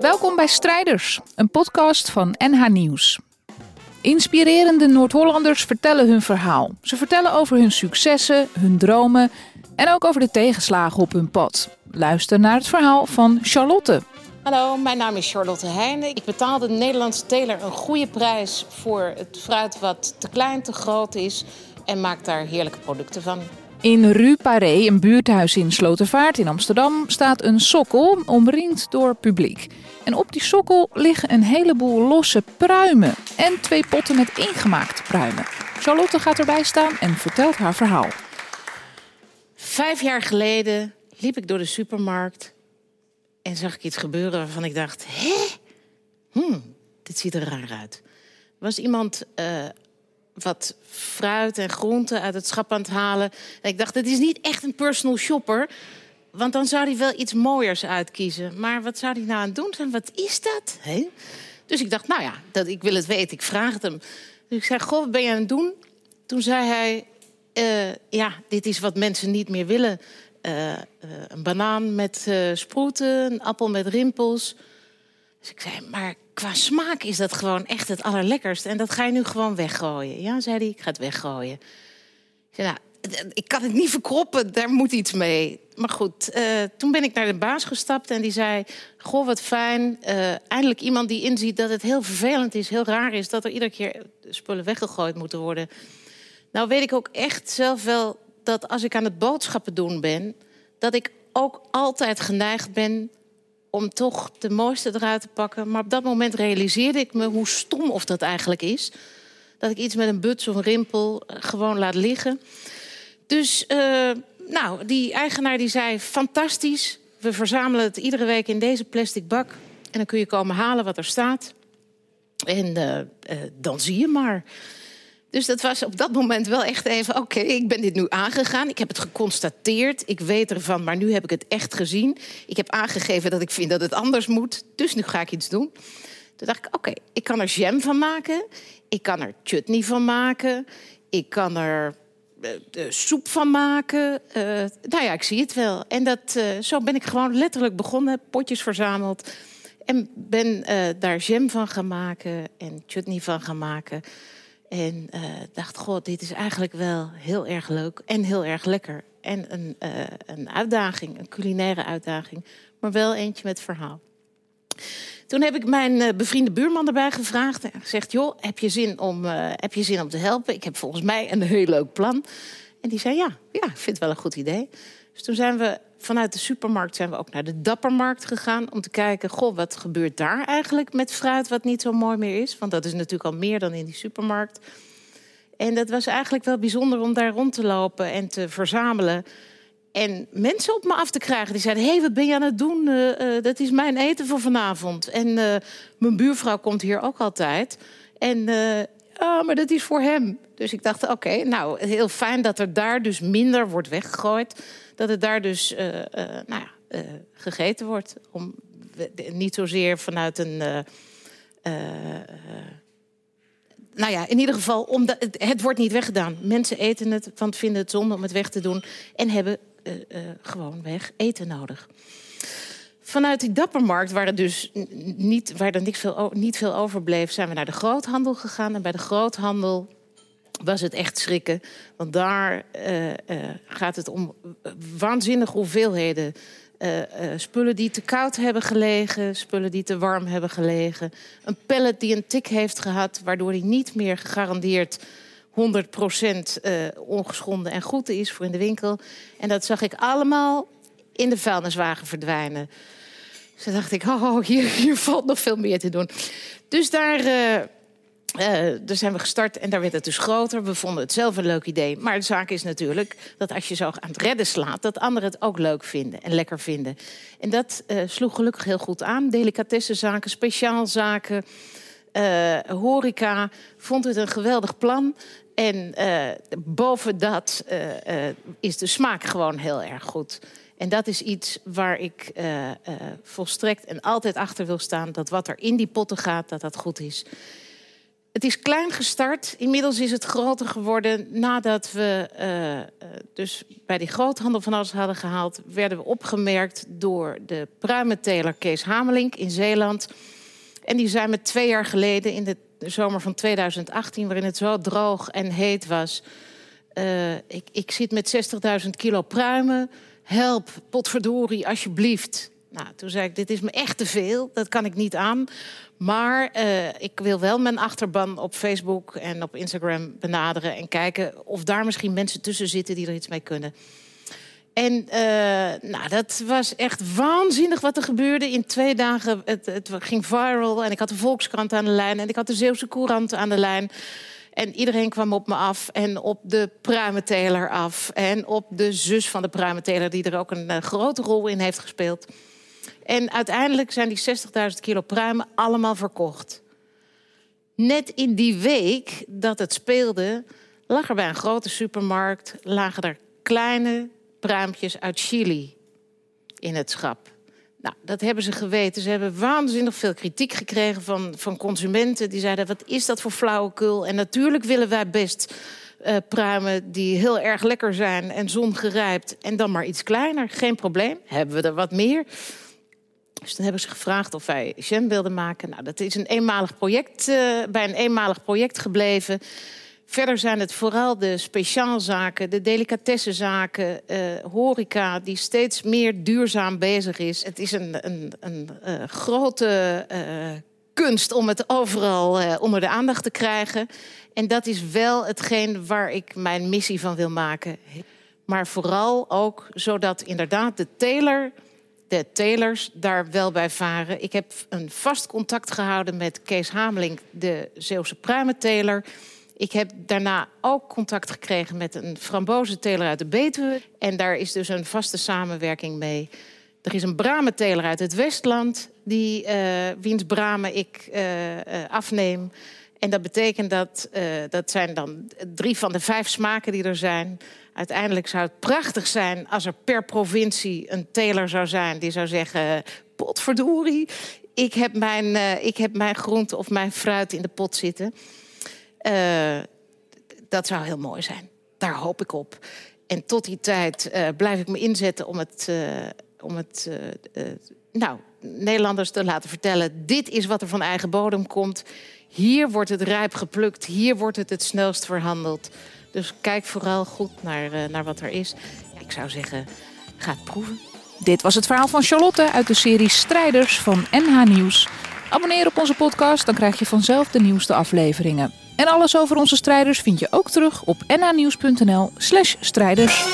Welkom bij Strijders, een podcast van NH Nieuws. Inspirerende Noord-Hollanders vertellen hun verhaal. Ze vertellen over hun successen, hun dromen en ook over de tegenslagen op hun pad. Luister naar het verhaal van Charlotte. Hallo, mijn naam is Charlotte Heijnen. Ik betaal de Nederlandse teler een goede prijs voor het fruit wat te klein, te groot is en maak daar heerlijke producten van. In Rue Paré, een buurthuis in Slotervaart in Amsterdam, staat een sokkel omringd door publiek. En op die sokkel liggen een heleboel losse pruimen en twee potten met ingemaakte pruimen. Charlotte gaat erbij staan en vertelt haar verhaal. Vijf jaar geleden liep ik door de supermarkt en zag ik iets gebeuren waarvan ik dacht: hé, hmm, dit ziet er raar uit. Was iemand uh, wat fruit en groenten uit het schap aan het halen. En ik dacht: dit is niet echt een personal shopper. Want dan zou hij wel iets mooiers uitkiezen. Maar wat zou hij nou aan het doen zijn? Wat is dat? Dus ik dacht, nou ja, dat, ik wil het weten. Ik vraag het hem. Dus ik zei, goh, wat ben je aan het doen? Toen zei hij, uh, ja, dit is wat mensen niet meer willen. Uh, uh, een banaan met sproeten, een appel met rimpels. Dus ik zei, maar qua smaak is dat gewoon echt het allerlekkerst. En dat ga je nu gewoon weggooien. Ja, zei hij, ik ga het weggooien. Ik zei, nou, ik kan het niet verkroppen, daar moet iets mee. Maar goed, uh, toen ben ik naar de baas gestapt en die zei... Goh, wat fijn. Uh, eindelijk iemand die inziet dat het heel vervelend is, heel raar is... dat er iedere keer spullen weggegooid moeten worden. Nou weet ik ook echt zelf wel dat als ik aan het boodschappen doen ben... dat ik ook altijd geneigd ben om toch de mooiste eruit te pakken. Maar op dat moment realiseerde ik me hoe stom of dat eigenlijk is. Dat ik iets met een buts of een rimpel gewoon laat liggen... Dus nou, die eigenaar die zei: fantastisch. We verzamelen het iedere week in deze plastic bak. En dan kun je komen halen wat er staat. En uh, uh, dan zie je maar. Dus dat was op dat moment wel echt even: oké, ik ben dit nu aangegaan. Ik heb het geconstateerd. Ik weet ervan, maar nu heb ik het echt gezien. Ik heb aangegeven dat ik vind dat het anders moet. Dus nu ga ik iets doen. Toen dacht ik: oké, ik kan er jam van maken. Ik kan er chutney van maken. Ik kan er soep van maken. Uh, nou ja, ik zie het wel. En dat, zo ben ik gewoon letterlijk begonnen, potjes verzameld. En ben daar jam van gaan maken en chutney van gaan maken. En dacht, god, dit is eigenlijk wel heel erg leuk en heel erg lekker. En een, een uitdaging, een culinaire uitdaging. Maar wel eentje met verhaal. Toen heb ik mijn uh, bevriende buurman erbij gevraagd en gezegd: Joh, heb je, zin om, uh, heb je zin om te helpen? Ik heb volgens mij een heel leuk plan. En die zei: Ja, ja ik vind wel een goed idee. Dus toen zijn we vanuit de supermarkt zijn we ook naar de Dappermarkt gegaan om te kijken: Goh, wat gebeurt daar eigenlijk met fruit wat niet zo mooi meer is? Want dat is natuurlijk al meer dan in die supermarkt. En dat was eigenlijk wel bijzonder om daar rond te lopen en te verzamelen en mensen op me af te krijgen. Die zeiden, hé, hey, wat ben je aan het doen? Uh, uh, dat is mijn eten voor vanavond. En uh, mijn buurvrouw komt hier ook altijd. En, oh, maar dat is voor hem. Dus ik dacht, oké, nou, heel fijn dat er daar dus minder wordt weggegooid. Dat het daar dus nou ja, gegeten wordt. Om, niet zozeer vanuit een... nou ja, in ieder geval, omdat, het, het wordt niet weggedaan. Mensen eten het, want vinden het zonde om het weg te doen. En hebben gewoon weg eten nodig. Vanuit die dappermarkt, waar dus niet, waar er niet, veel, niet veel overbleef, zijn we naar de groothandel gegaan. En bij de groothandel was het echt schrikken. Want daar uh, gaat het om waanzinnige hoeveelheden spullen die te koud hebben gelegen, spullen die te warm hebben gelegen. Een pallet die een tik heeft gehad, waardoor hij niet meer gegarandeerd 100% uh, ongeschonden en goed is voor in de winkel. En dat zag ik allemaal in de vuilniswagen verdwijnen. Dus toen dacht ik, oh, hier, hier valt nog veel meer te doen. Dus daar, uh, uh, daar zijn we gestart en daar werd het dus groter. We vonden het zelf een leuk idee. Maar de zaak is natuurlijk dat als je zo aan het redden slaat... dat anderen het ook leuk vinden en lekker vinden. En dat sloeg gelukkig heel goed aan. Delicatessenzaken, speciaalzaken... Uh, horeca vond het een geweldig plan. En uh, boven dat uh, uh, is de smaak gewoon heel erg goed. En dat is iets waar ik volstrekt en altijd achter wil staan. Dat wat er in die potten gaat, dat dat goed is. Het is klein gestart. Inmiddels is het groter geworden. Nadat we dus bij die groothandel van alles hadden gehaald, werden we opgemerkt door de pruimenteler Kees Hamelink in Zeeland. En die zijn me twee jaar geleden in de zomer van 2018, waarin het zo droog en heet was. Uh, ik, ik zit met 60.000 kilo pruimen. Help, potverdorie, alsjeblieft. Nou, toen zei ik, dit is me echt te veel. Dat kan ik niet aan. Maar uh, ik wil wel mijn achterban op Facebook en op Instagram benaderen... en kijken of daar misschien mensen tussen zitten die er iets mee kunnen. En uh, nou, dat was echt waanzinnig wat er gebeurde. In twee dagen, het, het ging viral en ik had de Volkskrant aan de lijn... en ik had de Zeeuwse Courant aan de lijn... En iedereen kwam op me af en op de pruimenteler af. En op de zus van de pruimenteler, die er ook een uh, grote rol in heeft gespeeld. En uiteindelijk zijn die 60.000 kilo pruimen allemaal verkocht. Net in die week dat het speelde, lag er bij een grote supermarkt... lagen er kleine pruimpjes uit Chili in het schap. Nou, dat hebben ze geweten. Ze hebben waanzinnig veel kritiek gekregen van, van consumenten. Die zeiden, wat is dat voor flauwekul? En natuurlijk willen wij best uh, pruimen die heel erg lekker zijn... en zongerijpt en dan maar iets kleiner. Geen probleem. Hebben we er wat meer? Dus toen hebben ze gevraagd of wij jam wilden maken. Nou, dat is een eenmalig project, uh, bij een eenmalig project gebleven. Verder zijn het vooral de speciaalzaken, de delicatessenzaken, uh, horeca... die steeds meer duurzaam bezig is. Het is een, een, een uh, grote uh, kunst om het overal onder de aandacht te krijgen. En dat is wel hetgeen waar ik mijn missie van wil maken. Maar vooral ook zodat inderdaad de teler de telers daar wel bij varen. Ik heb een vast contact gehouden met Kees Hameling, de Zeeuwse pruimenteler. Ik heb daarna ook contact gekregen met een frambozenteler uit de Betuwe. En daar is dus een vaste samenwerking mee. Er is een bramenteler uit het Westland, die, uh, wiens bramen ik uh, uh, afneem. En dat betekent dat, dat zijn dan drie van de vijf smaken die er zijn. Uiteindelijk zou het prachtig zijn als er per provincie een teler zou zijn... die zou zeggen, potverdorie, ik heb mijn, ik heb mijn groente of mijn fruit in de pot zitten... Uh, dat zou heel mooi zijn. Daar hoop ik op. En tot die tijd uh, blijf ik me inzetten om het, uh, om het nou, Nederlanders te laten vertellen... dit is wat er van eigen bodem komt. Hier wordt het rijp geplukt. Hier wordt het het snelst verhandeld. Dus kijk vooral goed naar, naar wat er is. Ik zou zeggen, ga het proeven. Dit was het verhaal van Charlotte uit de serie Strijders van NH Nieuws. Abonneer op onze podcast, dan krijg je vanzelf de nieuwste afleveringen. En alles over onze strijders vind je ook terug op nhnieuws.nl slash strijders.